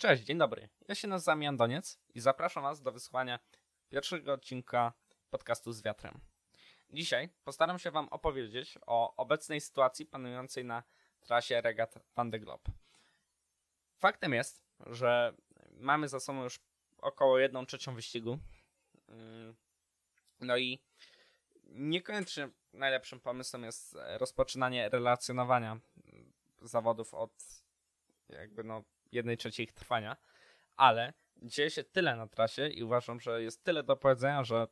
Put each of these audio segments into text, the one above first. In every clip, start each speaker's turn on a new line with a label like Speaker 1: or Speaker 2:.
Speaker 1: Cześć, dzień dobry. Ja się nazywam Jan Doniec i zapraszam Was do wysłuchania pierwszego odcinka podcastu z wiatrem. Dzisiaj postaram się Wam opowiedzieć o obecnej sytuacji panującej na trasie regat Van de Globe. Faktem jest, że mamy za sobą już około 1 trzecią wyścigu. Yy, no i niekoniecznie najlepszym pomysłem jest rozpoczynanie relacjonowania zawodów od jakby no jednej trzeciej ich trwania, ale dzieje się tyle na trasie i uważam, że jest tyle do powiedzenia, że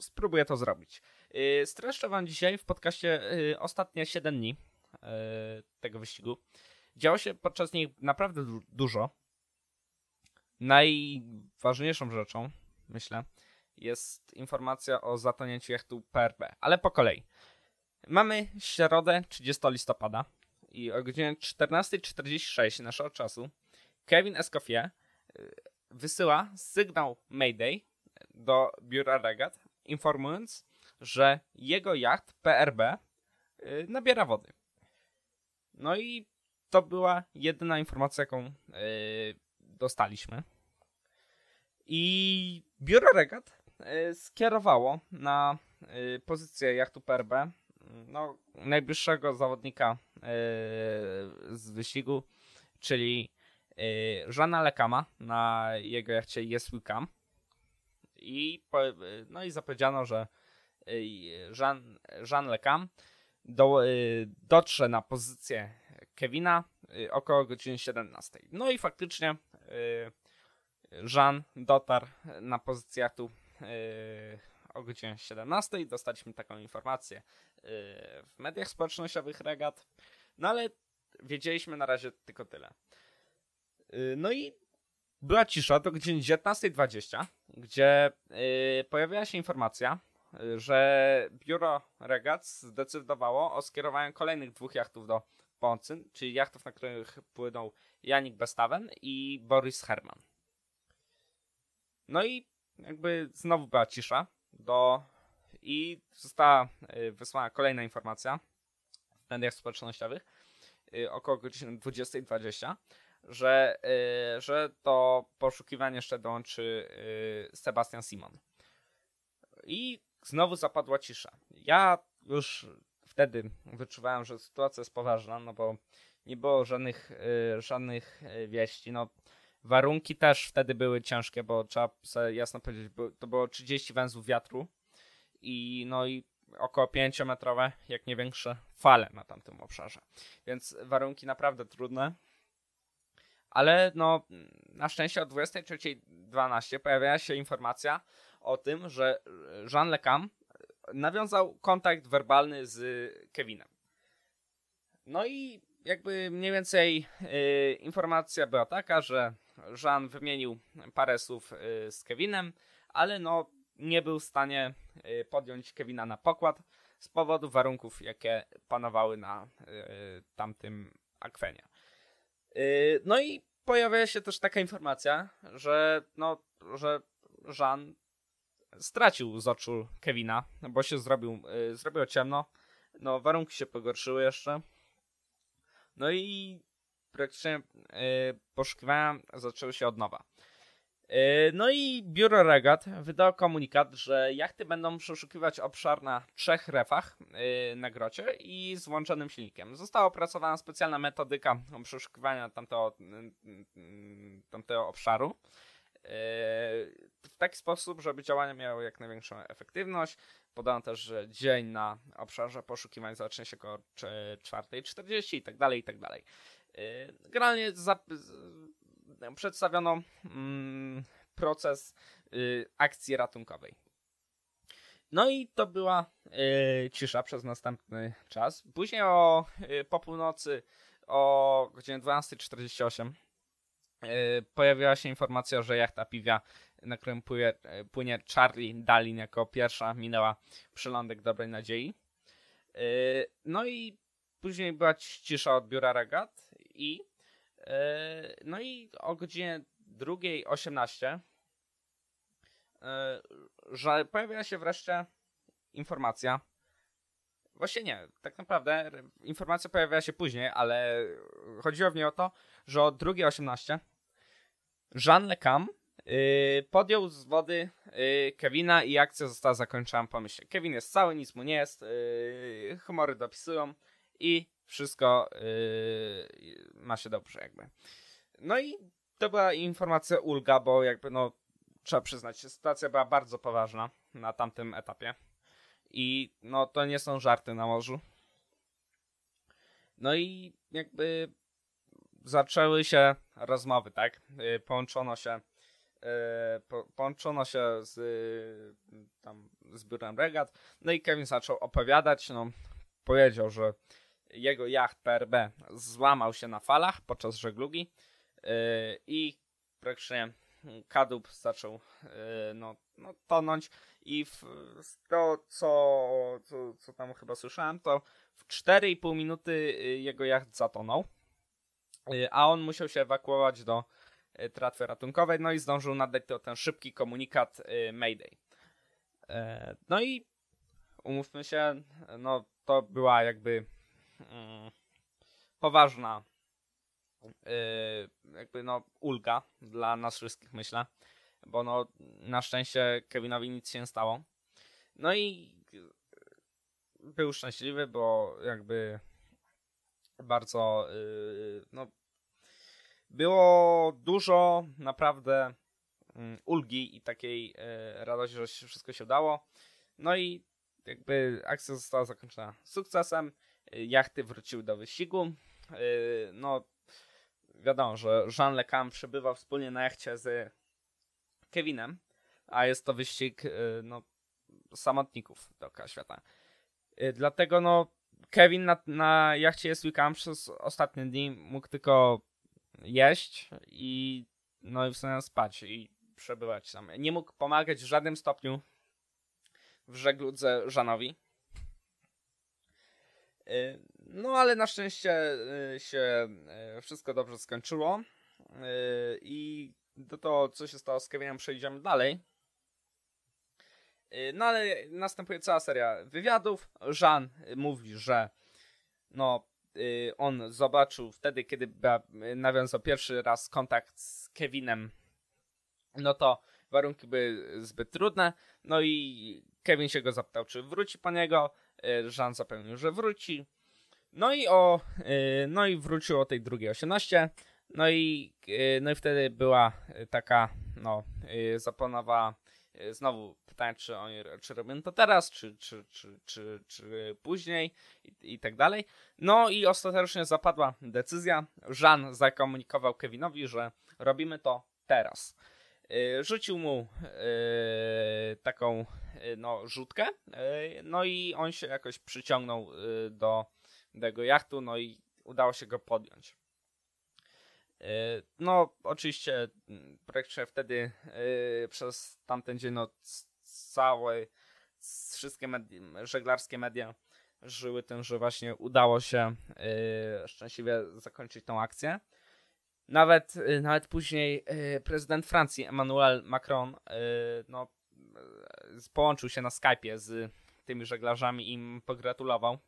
Speaker 1: spróbuję to zrobić. Yy, streszczę wam dzisiaj w podcaście yy, ostatnie 7 dni yy, tego wyścigu. Działo się podczas nich naprawdę du dużo. Najważniejszą rzeczą, myślę, jest informacja o zatonięciu jachtu PRB, ale po kolei. Mamy środę 30 listopada i o godzinie 14.46 naszego czasu Kevin Escoffier y, wysyła sygnał Mayday do biura regat, informując, że jego jacht PRB y, nabiera wody. No i to była jedyna informacja, jaką y, dostaliśmy. I biuro regat skierowało na pozycję jachtu PRB no, najbliższego zawodnika z wyścigu, czyli Żana Lekama na jego jachcie Yes We Come. I, no i zapowiedziano, że Jean, Jean Lecam do, dotrze na pozycję Kevina około godziny 17. No i faktycznie Jean dotarł na pozycję tu o godzinie 17. Dostaliśmy taką informację w mediach społecznościowych regat. No ale wiedzieliśmy na razie tylko tyle. Y, no i była cisza do godziny 19.20, gdzie yy, pojawiła się informacja, y, że biuro regat zdecydowało o skierowaniu kolejnych dwóch jachtów do pomocy, czyli jachtów, na których płynął Janik Bestaven i Boris Herman. No i jakby znowu była cisza do i została y, wysłana kolejna informacja w mediach społecznościowych około godziny 20.20, że, yy, że to poszukiwanie jeszcze dołączy yy, Sebastian Simon. I znowu zapadła cisza. Ja już wtedy wyczuwałem, że sytuacja jest poważna, no bo nie było żadnych, yy, żadnych wieści. No, warunki też wtedy były ciężkie, bo trzeba sobie jasno powiedzieć, to było 30 węzłów wiatru i no i około 5-metrowe, jak nie większe fale na tamtym obszarze. Więc warunki naprawdę trudne ale no na szczęście o 23.12 pojawiała się informacja o tym, że Jean Lecam nawiązał kontakt werbalny z Kevinem. No i jakby mniej więcej y, informacja była taka, że Jean wymienił parę słów y, z Kevinem, ale no nie był w stanie y, podjąć Kevina na pokład z powodu warunków, jakie panowały na tamtym akwenie. Yy, no i pojawia się też taka informacja, że no, że Jean stracił z oczu Kevina, bo się zrobił, yy, zrobiło ciemno, no warunki się pogorszyły jeszcze. No i praktycznie yy, poszukiwania zaczęły się od nowa. E, no i biuro regat wydało komunikat, że jachty będą przeszukiwać obszar na trzech refach e, na grocie i z włączonym silnikiem. Została opracowana specjalna metodyka przeszukiwania tamtego, tamtego obszaru e, w taki sposób, żeby działania miały jak największą efektywność. Podano też, że dzień na obszarze poszukiwań zacznie się około 4.40 i tak dalej, i tak dalej. Generalnie przedstawiono mm, proces y, akcji ratunkowej. No i to była y, cisza przez następny czas. Później o, y, po północy o godzinie 12.48 y, pojawiła się informacja, że jachta Piwia, na którym płynie, płynie Charlie Dalin jako pierwsza, minęła przylądek Dobrej Nadziei. Y, no i później była cisza od biura regat i no i o godzinie 2.18 e, że pojawia się wreszcie informacja. Właśnie nie, tak naprawdę informacja pojawiła się później, ale chodziło w niej o to, że o 2.18 Jean LeCam yy, podjął z wody yy, Kevina i akcja została zakończona po myśli. Kevin jest cały, nic mu nie jest, yy, humory dopisują i wszystko yy, ma się dobrze jakby. No i to była informacja ulga, bo jakby no trzeba przyznać, sytuacja była bardzo poważna na tamtym etapie. I no to nie są żarty na morzu. No i jakby zaczęły się rozmowy, tak? Y, połączono się y, po, połączono się z tam z biurem regat. No i Kevin zaczął opowiadać, no powiedział, że jego jacht PRB złamał się na falach podczas żeglugi y, i praktycznie kadłub zaczął no, no, tonąć i w, to, co, co, co tam chyba słyszałem, to w 4,5 minuty y, jego jacht zatonął, y, a on musiał się ewakuować do y, tratwy ratunkowej, no i zdążył nadać to ten szybki komunikat Mayday. No i umówmy się, no to była jakby mm, poważna jakby no ulga dla nas wszystkich, myślę bo no na szczęście Kevinowi nic się nie stało. No i był szczęśliwy, bo jakby bardzo yy, no było dużo naprawdę yy, ulgi i takiej yy, radości, że wszystko się udało. No i jakby akcja została zakończona sukcesem. Jachty wróciły do wyścigu. Yy, no wiadomo, że Jean Le Cam przebywał wspólnie na jachcie z Kevinem, a jest to wyścig y, no, samotników dookoła świata. Y, dlatego no, Kevin na, na jachcie jest Wickham przez ostatnie dni mógł tylko jeść i no i w sumie spać i przebywać tam. Nie mógł pomagać w żadnym stopniu w żegludze Żanowi. Y, no ale na szczęście się wszystko dobrze skończyło i do to, co się stało z Kevinem, przejdziemy dalej. Y, no ale następuje cała seria wywiadów. Jean mówi, że no, y, on zobaczył wtedy, kiedy nawiązał pierwszy raz kontakt z Kevinem, no to warunki były zbyt trudne. No i Kevin się go zapytał, czy wróci po niego. Jean zapewnił, że wróci. No i o, no i wrócił o tej drugiej 18. No i, e, no i wtedy była taka, no, e, zaplanowała e, znowu pytanie, czy oni czy robią to teraz, czy, czy, czy, czy, czy później i, i tak dalej. No i ostatecznie zapadła decyzja. Jean zakomunikował Kevinowi, że robimy to teraz. Rzucił mu taką no, rzutkę, no i on się jakoś przyciągnął do, jego jachtu, no i udało się go podjąć. E, no, oczywiście mm, praktycznie wtedy przez tamten dzień no, całe, wszystkie żeglarskie media żyły tym, że właśnie udało się szczęśliwie zakończyć tą akcję. Nawet, yy, nawet później prezydent Francji Emmanuel Macron no, połączył się na Skype'ie z tymi żeglarzami i im pogratulował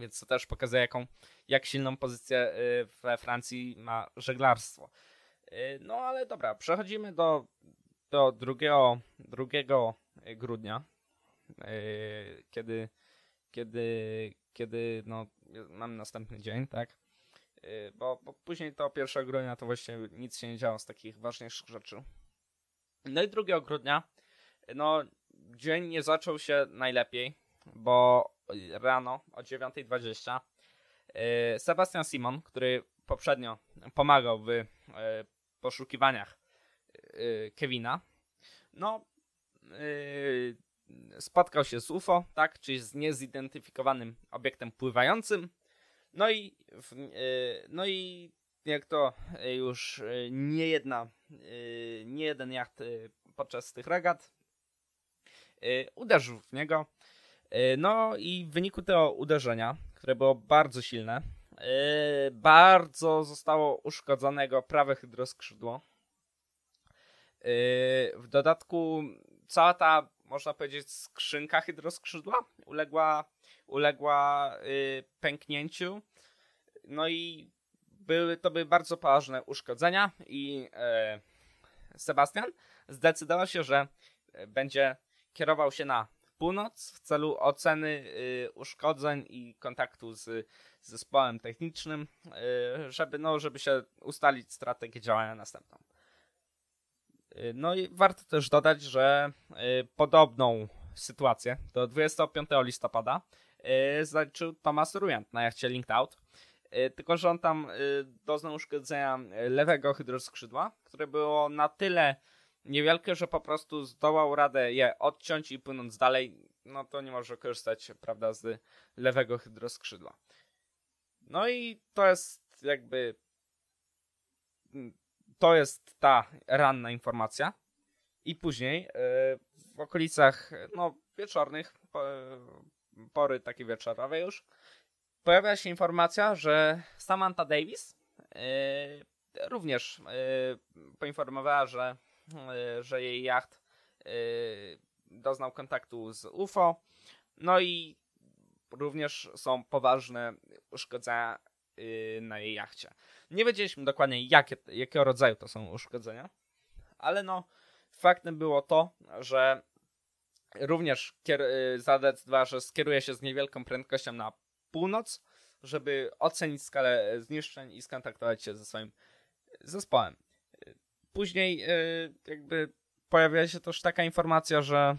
Speaker 1: więc to też pokazuje, jaką, jak silną pozycję y, we Francji ma żeglarstwo. Y, no ale dobra, przechodzimy do, do 2, 2 grudnia, y, kiedy, kiedy, kiedy no, mamy następny dzień, tak? Bo, bo później to 1 grudnia to właściwie nic się nie działo z takich ważniejszych rzeczy. No i 2 grudnia, no dzień nie zaczął się najlepiej, bo rano o 9.20 e, Sebastian Simon, który poprzednio pomagał w e, poszukiwaniach Kevina, no spotkał się z UFO, tak, czyli z niezidentyfikowanym obiektem pływającym. No i, no i jak to już nie jedna, nie jeden jacht podczas tych regat uderzył w niego. No i w wyniku tego uderzenia, które było bardzo silne, bardzo zostało uszkodzonego prawe hydroskrzydło. W dodatku cała ta, można powiedzieć, skrzynka hydroskrzydła uległa, uległa pęknięciu. No i były, to były bardzo poważne uszkodzenia i e, Sebastian zdecydował się, że będzie kierował się na północ w celu oceny y, uszkodzeń i kontaktu z zespołem technicznym, y, żeby, no, żeby się ustalić strategię działania następną. Y, no i warto też dodać, że podobną sytuację do 25 listopada zaliczył Thomas Ruyant na jachcie Linked Out. Tylko, że on tam doznał uszkodzenia lewego hydroskrzydła, które było na tyle niewielkie, że po prostu zdołał radę je odciąć i płynąc dalej, no to nie może korzystać, prawda, z lewego hydroskrzydła. No i to jest jakby to jest ta ranna informacja. I później yy, w okolicach no, wieczornych, po, pory takiej wieczorowej już, pojawia się informacja, że Samantha Davis yy, również yy, poinformowała, że E, że jej jacht e, doznał kontaktu z UFO. No i również są poważne uszkodzenia e, na jej jachcie. Nie wiedzieliśmy dokładnie, jakie, jakiego rodzaju to są uszkodzenia, ale no, faktem było to, że również zadecydowała, że skieruje się z niewielką prędkością na północ, żeby ocenić skalę zniszczeń i skontaktować się ze swoim zespołem. Później jakby pojawia się też taka informacja, że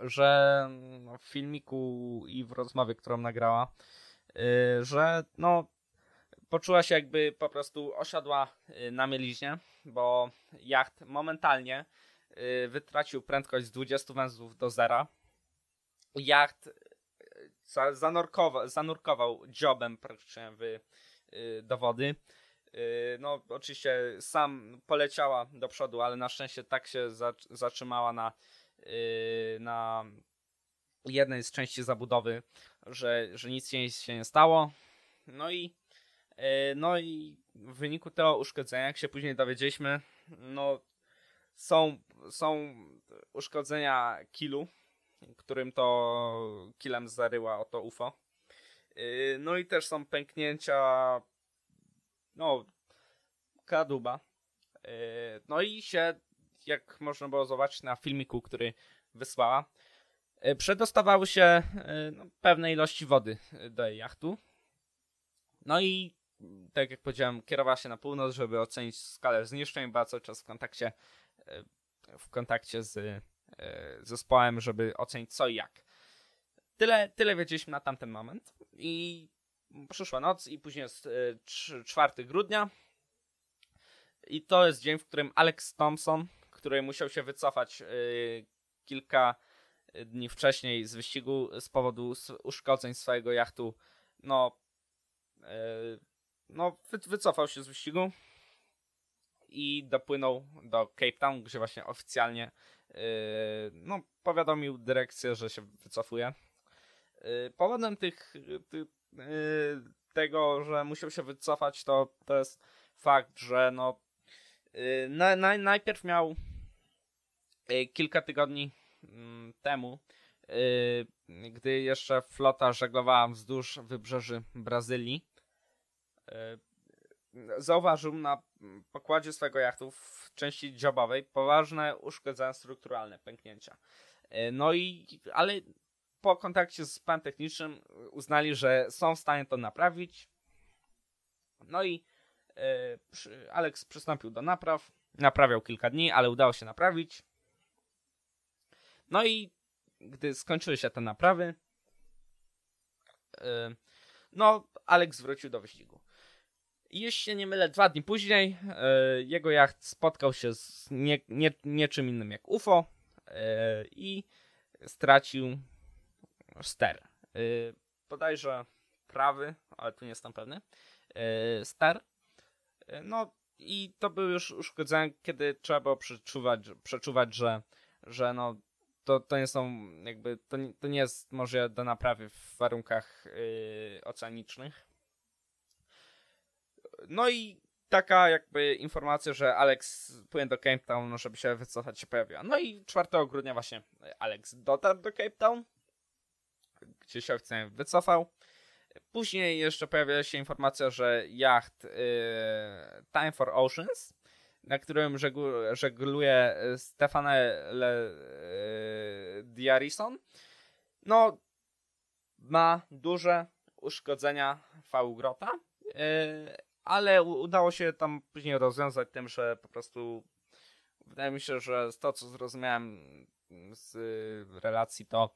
Speaker 1: że no, w filmiku i w rozmowie, którą nagrała, że no poczuła się jakby po prostu osiadła y, na mieliźnie, bo jacht momentalnie yy, wytracił prędkość z 20 węzłów do zera. Jacht y, zanurkował, zanurkował dziobem praktycznie w, y, do wody. Y, no, oczywiście sam poleciała do przodu, ale na szczęście tak się zatrzymała na, y, na jednej z części zabudowy, że, że nic się nie stało. No i, y, no i w wyniku tego uszkodzenia, jak się później dowiedzieliśmy, no są, są uszkodzenia kilu, którym to kilem zaryła oto UFO. No i też są pęknięcia no, kadłuba. E, no i się, jak można było zobaczyć na filmiku, który wysłała, e, przedostawały się e, no, pewne ilości wody do jej jachtu. No i tak jak powiedziałem, kierowała się na północ, żeby ocenić skalę zniszczeń, była cały czas w kontakcie w kontakcie z zespołem, żeby ocenić co i jak. Tyle, tyle wiedzieliśmy na tamten moment i przyszła noc i później jest 4 grudnia i to jest dzień, w którym Alex Thompson, który musiał się wycofać kilka dni wcześniej z wyścigu z powodu uszkodzeń swojego jachtu, no, no wy, wycofał się z wyścigu i dopłynął do Cape Town, gdzie właśnie oficjalnie yy, no, powiadomił dyrekcję, że się wycofuje. Yy, powodem tych, ty, yy, tego, że musiał się wycofać, to, to jest fakt, że no, Y, na, na, najpierw miał y, kilka tygodni mm, temu, y, gdy jeszcze flota żeglowała wzdłuż wybrzeży Brazylii, zauważył na pokładzie swojego jachtu w części dziobowej poważne uszkodzenia strukturalne, pęknięcia. No i, ale po kontakcie z panem technicznym uznali, że są w stanie to naprawić. No i E, Alex przystąpił do napraw. Naprawiał kilka dni, ale udało się naprawić. No i gdy skończyły się te naprawy, e, no, Alex wrócił do wyścigu. Jeśli się nie mylę, dwa dni później e, jego jacht spotkał się z nie, nie, innym jak UFO i stracił ster. Bodajże prawy, ale tu nie jestem pewny, ster no i to był już uszkodzenia, kiedy trzeba było przeczuwać, przeczuwać że, że no, to, to nie są jakby, to to nie jest może do naprawy w warunkach yy, oceanicznych. No i taka jakby informacja, że Alex płynie do Cape Town, no żeby się wycofać się pojawiła. No i 4 grudnia właśnie Alex dotarł do Cape Town, gdzie się oficjalnie wycofał. Później jeszcze pojawia się informacja, że jacht y, Time for Oceans, na którym żeglu, żegluje Stefanele y, Diarison, no ma duże uszkodzenia V-grota, y, ale udało się tam później rozwiązać tym, że po prostu wydaje mi się, że to, co zrozumiałem z relacji, to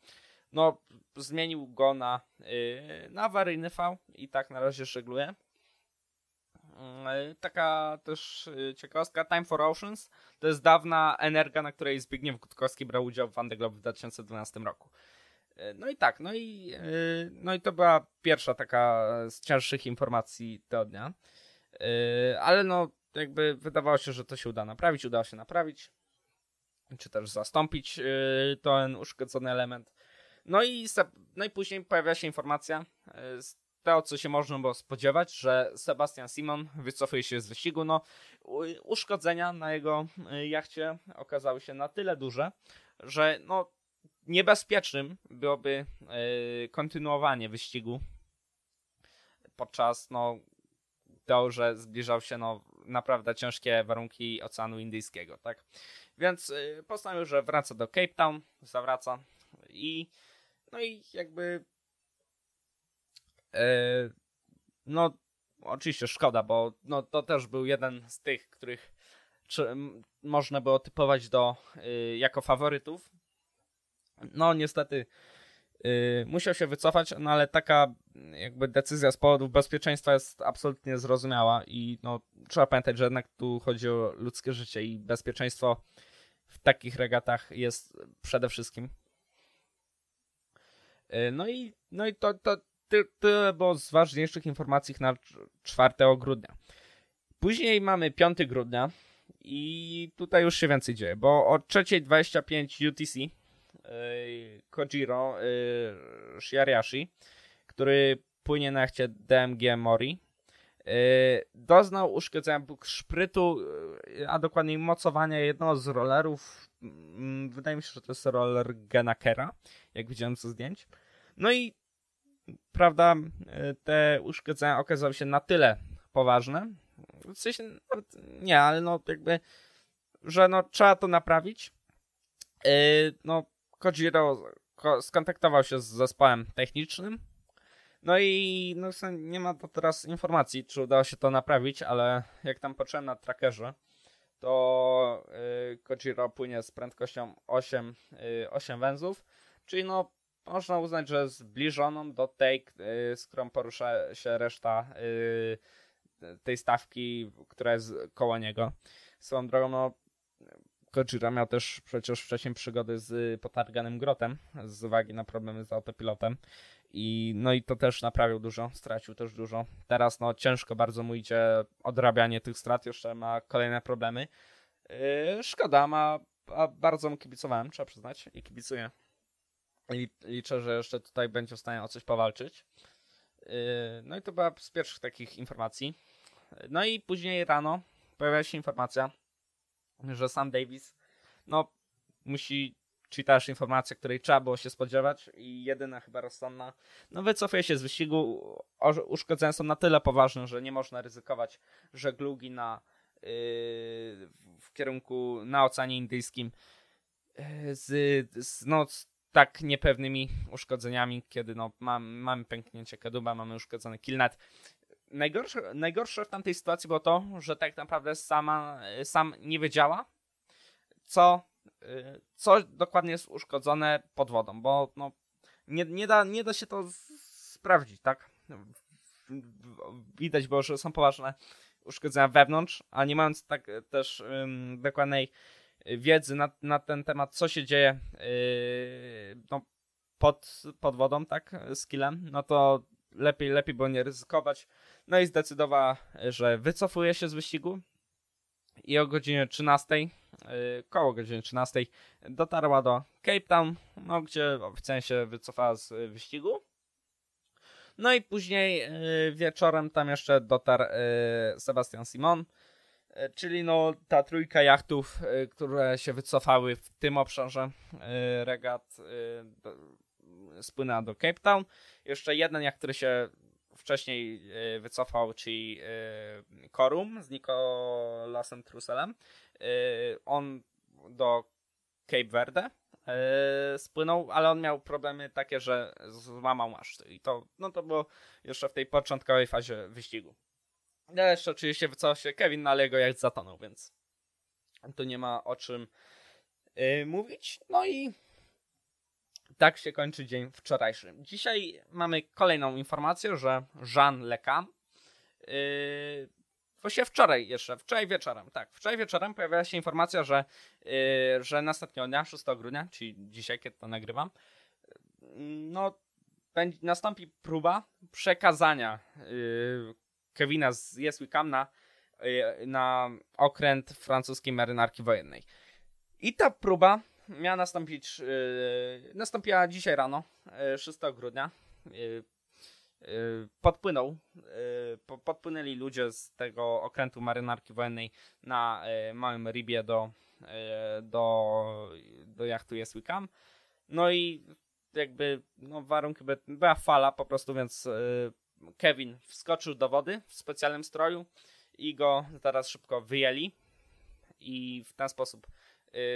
Speaker 1: no, zmienił go na, yy, na awaryjny V i tak na razie żegluje. Yy, taka też ciekawostka, Time for Oceans to jest dawna energia, na której Zbigniew Gutkowski brał udział w Globe w 2012 roku. No i tak, no i, no i to była pierwsza taka z cięższych informacji tego dnia. Yy, ale no, jakby wydawało się, że to się uda naprawić, udało się naprawić, czy też zastąpić ten uszkodzony element. No i, no i później pojawia się informacja e, z tego, co się można było spodziewać, że Sebastian Simon wycofuje się z wyścigu. No, uszkodzenia na jego jachcie okazały się na tyle duże, że no, niebezpiecznym byłoby kontynuowanie wyścigu podczas no, tego, że zbliżał się no, naprawdę ciężkie warunki Oceanu Indyjskiego, tak? Więc postanowił, że wraca do Cape Town, zawraca i no i jakby. E, no, oczywiście szkoda, bo no, to też był jeden z tych, których czy, można było typować do, y, jako faworytów. No, niestety y, musiał się wycofać, no ale taka jakby decyzja z powodów bezpieczeństwa jest absolutnie zrozumiała i no, trzeba pamiętać, że jednak tu chodzi o ludzkie życie i bezpieczeństwo w takich regatach jest przede wszystkim. E, no i, no i to, to tyle było z ważniejszych informacji na 4 grudnia. Później mamy 5 grudnia i tutaj już się więcej dzieje, bo o 3.25 UTC Kojiro yy, Shiariashi, który płynie na jachcie DMG Mori, yy, doznał uszkodzenia szprytu, a dokładniej mocowania jednego z rollerów. Yy, wydaje mi się, że to jest roller Genakera, jak widziałem ze zdjęć. No i prawda, te uszkodzenia okazały się na tyle poważne, w sensie nie, ale no jakby, że no trzeba to naprawić. No Kojiro skontaktował się z zespołem technicznym, no i no, nie ma to teraz informacji, czy udało się to naprawić, ale jak tam patrzyłem na trackerze, to yy, Kojiro płynie z prędkością 8, yy, 8 węzłów, czyli no można uznać, że zbliżoną do tej, y, z którą porusza się reszta y, tej stawki, która jest koło niego. Swoją drogą, no, Kojira miał też przecież wcześniej przygody z potarganym grotem z uwagi na problemy z autopilotem. I, no i to też naprawił dużo, stracił też dużo. Teraz no ciężko bardzo mu idzie odrabianie tych strat, jeszcze ma kolejne problemy. Yy, szkoda, ma, a bardzo mu kibicowałem, trzeba przyznać, i kibicuję i liczę, że jeszcze tutaj będzie w stanie o coś powalczyć. Yy, no i to była z pierwszych takich informacji. No i później rano pojawia się informacja, że Sam Davis no musi, czyli też informacja, której trzeba było się spodziewać i jedyna chyba rozsądna, no wycofuje się z wyścigu. Uszkodzenia są na tyle poważne, że nie można ryzykować żeglugi na, yy, w kierunku na Oceanie Indyjskim yy, z, z, no, tak niepewnymi uszkodzeniami, kiedy no, mam, mamy pęknięcie kaduba, mamy uszkodzony killnet. Najgorsze, najgorsze w tamtej sytuacji było to, że tak naprawdę sama, sam nie wiedziała, co, co dokładnie jest uszkodzone pod wodą, bo no, nie, nie, da, nie da się to sprawdzić, tak? Widać było, że są poważne uszkodzenia wewnątrz, a nie mając tak też um, dokładnej wiedzy na, na ten temat, co się dzieje yy, no, pod, pod wodą, tak, z killem, no to lepiej, lepiej było nie ryzykować. No i zdecydowała, że wycofuje się z wyścigu i o godzinie 13, yy, koło godziny 13 dotarła do Cape Town, no, gdzie oficjalnie się wycofała z wyścigu. No i później yy, wieczorem tam jeszcze dotarł Sebastian Simon, czyli no ta trójka jachtów, które się wycofały w tym obszarze regat spłynęła do Cape Town. Jeszcze jeden jacht, który się wcześniej y, wycofał, czyli Korum z Nicolasem Truselem. Y, on do Cape Verde spłynął, ale on miał problemy takie, że złamał maszty i to, no to było jeszcze w tej początkowej fazie wyścigu. No jeszcze oczywiście wycofał się Kevin, no ale jego jak zatonął, więc tu nie ma o czym mówić. No i tak się kończy dzień wczorajszy. Dzisiaj mamy kolejną informację, że Jean Lecam yy, Właściwie wczoraj jeszcze, wczoraj wieczorem, tak, wczoraj wieczorem pojawiła się informacja, że, yy, że następnego dnia, 6 grudnia, czyli dzisiaj, kiedy to nagrywam, no, będzie, nastąpi próba przekazania yy, Kevina z Yes We Come na, yy, na okręt francuskiej marynarki wojennej. I ta próba miała nastąpić, yy, nastąpiła dzisiaj rano, yy, 6 grudnia. Yy, podpłynął, yy, podpłynęli ludzie z tego okrętu marynarki wojennej na yy, małym ribie do, do, do jachtu Come. No i jakby no, warunki, by, była fala po prostu, więc Kevin wskoczył do wody w specjalnym stroju i go teraz szybko wyjęli i w ten sposób Y,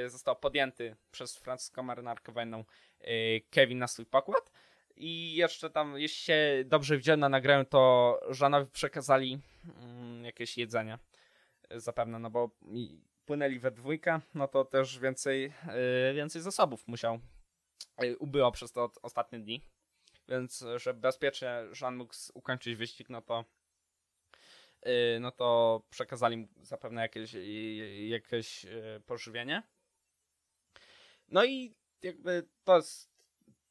Speaker 1: został podjęty przez francuską marynarkę wojenną y, Kevin na swój pokład. I jeszcze tam, jeśli się dobrze widziałem na nagraniu, to Żanowi przekazali mm, jakieś jedzenie. Y, zapewne, no bo płynęli we dwójkę, no to też więcej, więcej zasobów musiał ubyło przez te ostatnie dni. Więc, żeby bezpiecznie Żan mógł ukończyć wyścig, no to Y, no to przekazali mu zapewne jakieś, jakieś y, pożywienie. No i jakby to jest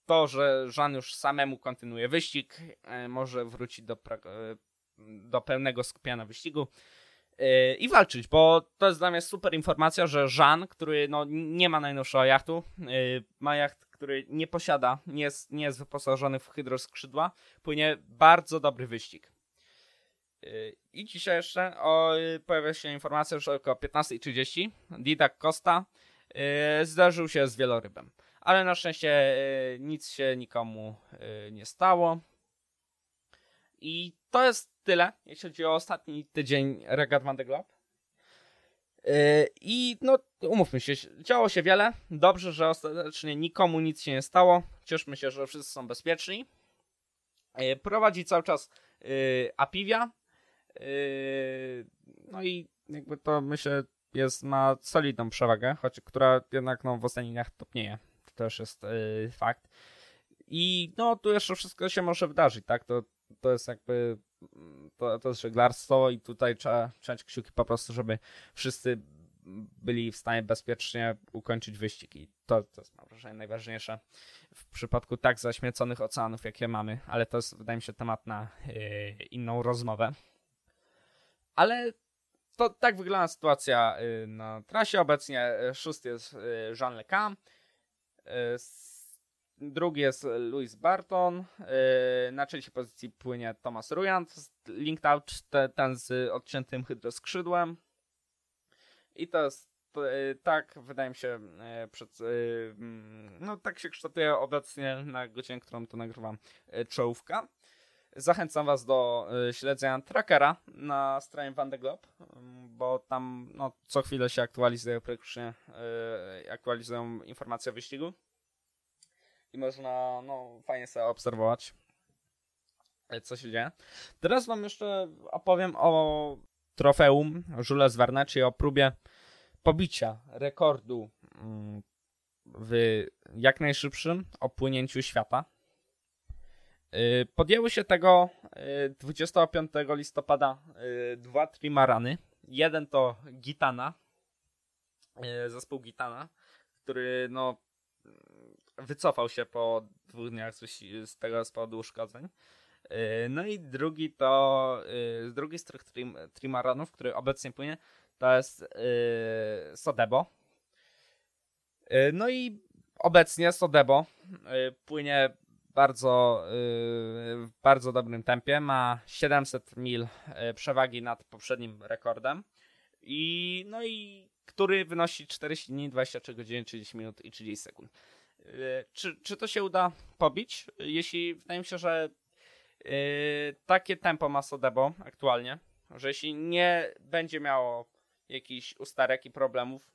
Speaker 1: to, że Żan już samemu kontynuuje wyścig, y, może wrócić do, do pełnego skupienia na wyścigu i walczyć, bo to jest dla mnie super informacja, że Żan, który no, nie ma najnowszego jachtu, ma jacht, który nie posiada, nie jest, nie jest wyposażony w hydroskrzydła, płynie bardzo dobry wyścig. I dzisiaj jeszcze o, pojawia się informacja, że około 15.30 Didak Costa y, zdarzył się z wielorybem. Ale na szczęście y, nic się nikomu y, nie stało. I to jest tyle, jeśli chodzi o ostatni tydzień Regat Van de Globe. I no, umówmy się, działo się wiele. Dobrze, że ostatecznie nikomu nic się nie stało. Cieszmy się, że wszyscy są bezpieczni. Prowadzi cały czas Apiwia, Yy, no i jakby to myślę jest, ma solidną przewagę, choć która jednak no, w ostatnich topnieje. To też jest yy, fakt. I no tu jeszcze wszystko się może wydarzyć, tak? To, to jest jakby to, to jest żeglarstwo i tutaj trzeba trzymać kciuki po prostu, żeby wszyscy byli w stanie bezpiecznie ukończyć wyścig i to, to jest mam wrażenie najważniejsze w przypadku tak zaśmieconych oceanów, jakie mamy, ale to jest wydaje mi się temat na yy, inną rozmowę. Ale to tak wygląda sytuacja y, na trasie. Obecnie y, szósty jest y, Jean Lecam, drugi jest Louis Barton, na trzeciej pozycji płynie Thomas Ruyant, linked out ten z odciętym hydroskrzydłem. I to jest tak, wydaje mi się, przed, mm, no tak się kształtuje obecnie na godzinę, którą to nagrywam, czołówka. Zachęcam Was do y, śledzenia trackera na stronie Van de Globe, bo tam no, co chwilę się aktualizują praktycznie y, aktualizują informacje o wyścigu i można no, fajnie sobie obserwować y, co się dzieje. Teraz Wam jeszcze opowiem o trofeum Jules Verne, czyli o próbie pobicia rekordu mm, w jak najszybszym opłynięciu świata podjęły się tego 25 y, listopada y, dwa trimarany. Jeden to Gitana, zespół Gitana, który no wycofał się po dwóch dniach z tego z powodu uszkodzeń. No i drugi to, drugi z tych trim, trimaranów, który obecnie płynie, to jest Sodebo. No i obecnie Sodebo płynie bardzo, yy, w bardzo dobrym tempie. Ma 700 mil yy, przewagi nad poprzednim rekordem. I, no i który wynosi 40 dni, 23 godziny, 30 minut i 30 sekund. Yy, czy, czy to się uda pobić? Jeśli wydaje mi się, że takie tempo ma Sodebo aktualnie, że jeśli nie będzie miało jakichś usterek i problemów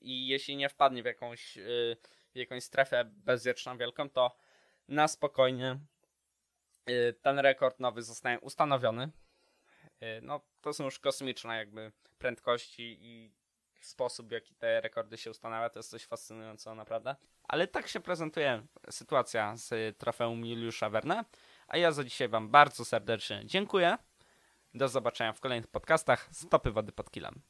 Speaker 1: i jeśli nie wpadnie w jakąś, w jakąś strefę bezwieczną wielką, to na spokojnie yy, ten rekord nowy zostanie ustanowiony. Yy, no, to są już kosmiczne jakby prędkości i sposób, w jaki te rekordy się ustanawia, to jest coś fascynującego naprawdę. Ale tak się prezentuje sytuacja z trofeum Juliusza Verne. A ja za dzisiaj Wam bardzo serdecznie dziękuję. Do zobaczenia w kolejnych podcastach. Stopy wody pod kilem.